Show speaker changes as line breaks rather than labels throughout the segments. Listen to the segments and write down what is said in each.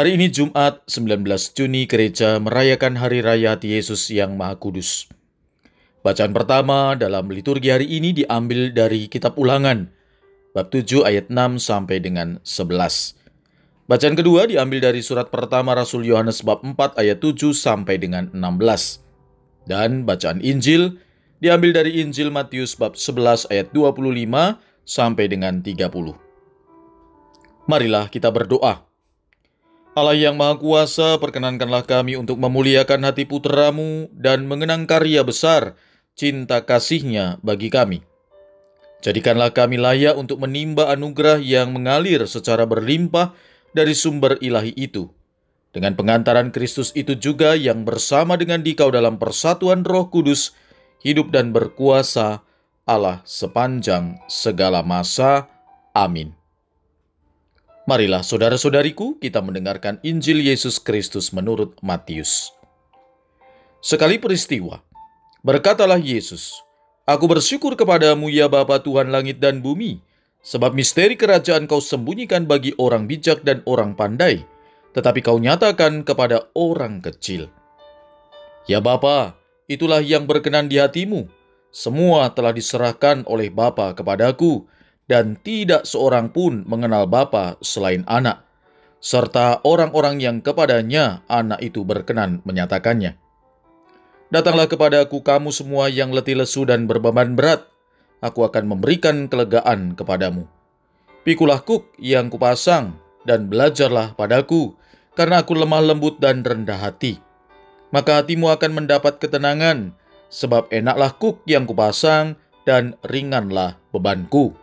Hari ini Jumat 19 Juni gereja merayakan Hari Raya Yesus yang Maha Kudus. Bacaan pertama dalam liturgi hari ini diambil dari kitab Ulangan bab 7 ayat 6 sampai dengan 11. Bacaan kedua diambil dari surat pertama Rasul Yohanes bab 4 ayat 7 sampai dengan 16. Dan bacaan Injil diambil dari Injil Matius bab 11 ayat 25 sampai dengan 30. Marilah kita berdoa. Allah yang Maha Kuasa, perkenankanlah kami untuk memuliakan hati putramu dan mengenang karya besar cinta kasihnya bagi kami. Jadikanlah kami layak untuk menimba anugerah yang mengalir secara berlimpah dari sumber ilahi itu. Dengan pengantaran Kristus itu juga yang bersama dengan dikau dalam persatuan roh kudus, hidup dan berkuasa Allah sepanjang segala masa. Amin. Marilah saudara-saudariku kita mendengarkan Injil Yesus Kristus menurut Matius. Sekali peristiwa, berkatalah Yesus, Aku bersyukur kepadamu ya Bapa Tuhan langit dan bumi, sebab misteri kerajaan kau sembunyikan bagi orang bijak dan orang pandai, tetapi kau nyatakan kepada orang kecil. Ya Bapa, itulah yang berkenan di hatimu. Semua telah diserahkan oleh Bapa kepadaku, dan tidak seorang pun mengenal Bapa selain anak, serta orang-orang yang kepadanya anak itu berkenan menyatakannya. Datanglah kepadaku kamu semua yang letih lesu dan berbeban berat, aku akan memberikan kelegaan kepadamu. Pikulah kuk yang kupasang dan belajarlah padaku, karena aku lemah lembut dan rendah hati. Maka hatimu akan mendapat ketenangan, sebab enaklah kuk yang kupasang dan ringanlah bebanku.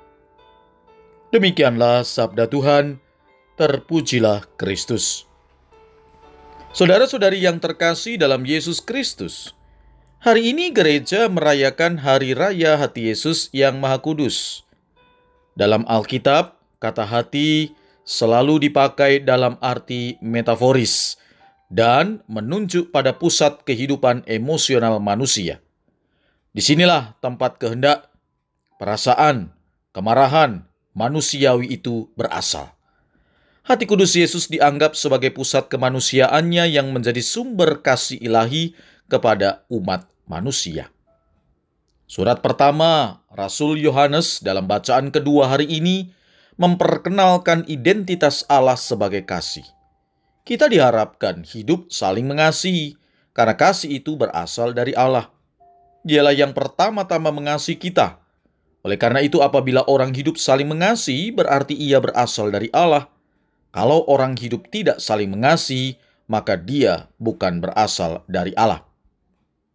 Demikianlah sabda Tuhan, terpujilah Kristus. Saudara-saudari yang terkasih dalam Yesus Kristus, hari ini gereja merayakan Hari Raya Hati Yesus yang Maha Kudus. Dalam Alkitab, kata hati selalu dipakai dalam arti metaforis dan menunjuk pada pusat kehidupan emosional manusia. Di sinilah tempat kehendak, perasaan, kemarahan, manusiawi itu berasal. Hati kudus Yesus dianggap sebagai pusat kemanusiaannya yang menjadi sumber kasih ilahi kepada umat manusia. Surat pertama Rasul Yohanes dalam bacaan kedua hari ini memperkenalkan identitas Allah sebagai kasih. Kita diharapkan hidup saling mengasihi, karena kasih itu berasal dari Allah. Dialah yang pertama-tama mengasihi kita, oleh karena itu, apabila orang hidup saling mengasihi, berarti ia berasal dari Allah. Kalau orang hidup tidak saling mengasihi, maka dia bukan berasal dari Allah.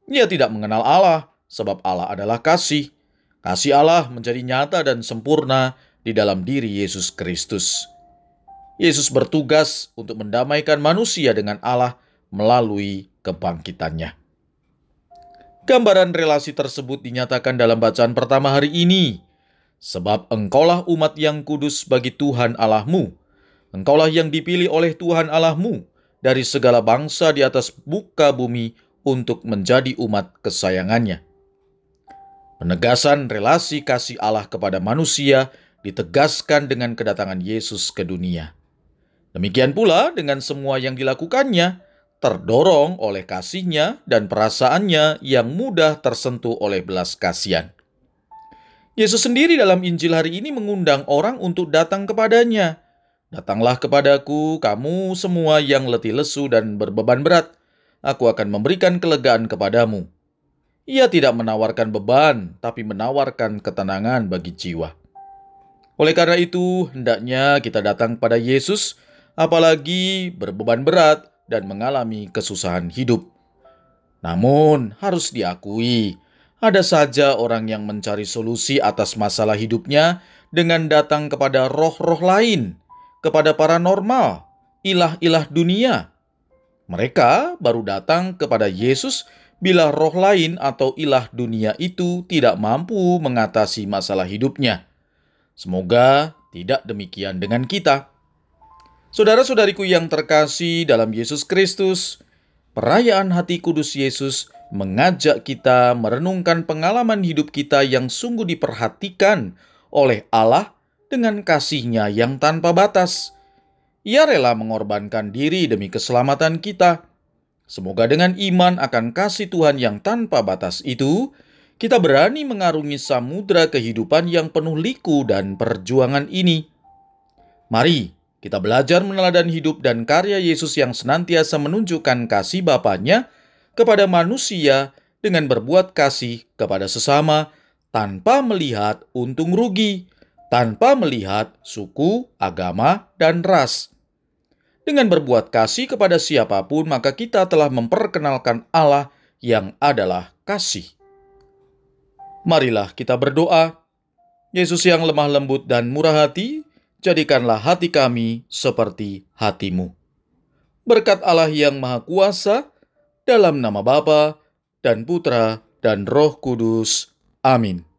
Ia tidak mengenal Allah, sebab Allah adalah kasih. Kasih Allah menjadi nyata dan sempurna di dalam diri Yesus Kristus. Yesus bertugas untuk mendamaikan manusia dengan Allah melalui kebangkitannya. Gambaran relasi tersebut dinyatakan dalam bacaan pertama hari ini. Sebab engkaulah umat yang kudus bagi Tuhan Allahmu. Engkaulah yang dipilih oleh Tuhan Allahmu dari segala bangsa di atas buka bumi untuk menjadi umat kesayangannya. Penegasan relasi kasih Allah kepada manusia ditegaskan dengan kedatangan Yesus ke dunia. Demikian pula dengan semua yang dilakukannya, terdorong oleh kasihnya dan perasaannya yang mudah tersentuh oleh belas kasihan. Yesus sendiri dalam Injil hari ini mengundang orang untuk datang kepadanya. Datanglah kepadaku, kamu semua yang letih lesu dan berbeban berat. Aku akan memberikan kelegaan kepadamu. Ia tidak menawarkan beban, tapi menawarkan ketenangan bagi jiwa. Oleh karena itu, hendaknya kita datang pada Yesus, apalagi berbeban berat, dan mengalami kesusahan hidup. Namun, harus diakui, ada saja orang yang mencari solusi atas masalah hidupnya dengan datang kepada roh-roh lain, kepada paranormal, ilah-ilah dunia. Mereka baru datang kepada Yesus bila roh lain atau ilah dunia itu tidak mampu mengatasi masalah hidupnya. Semoga tidak demikian dengan kita. Saudara-saudariku yang terkasih dalam Yesus Kristus, perayaan hati kudus Yesus mengajak kita merenungkan pengalaman hidup kita yang sungguh diperhatikan oleh Allah dengan kasihnya yang tanpa batas. Ia rela mengorbankan diri demi keselamatan kita. Semoga dengan iman akan kasih Tuhan yang tanpa batas itu, kita berani mengarungi samudra kehidupan yang penuh liku dan perjuangan ini. Mari kita belajar meneladan hidup dan karya Yesus yang senantiasa menunjukkan kasih Bapaknya kepada manusia dengan berbuat kasih kepada sesama tanpa melihat untung rugi, tanpa melihat suku, agama, dan ras. Dengan berbuat kasih kepada siapa pun, maka kita telah memperkenalkan Allah yang adalah kasih. Marilah kita berdoa. Yesus yang lemah lembut dan murah hati, jadikanlah hati kami seperti hatimu. Berkat Allah yang Maha Kuasa, dalam nama Bapa dan Putra dan Roh Kudus. Amin.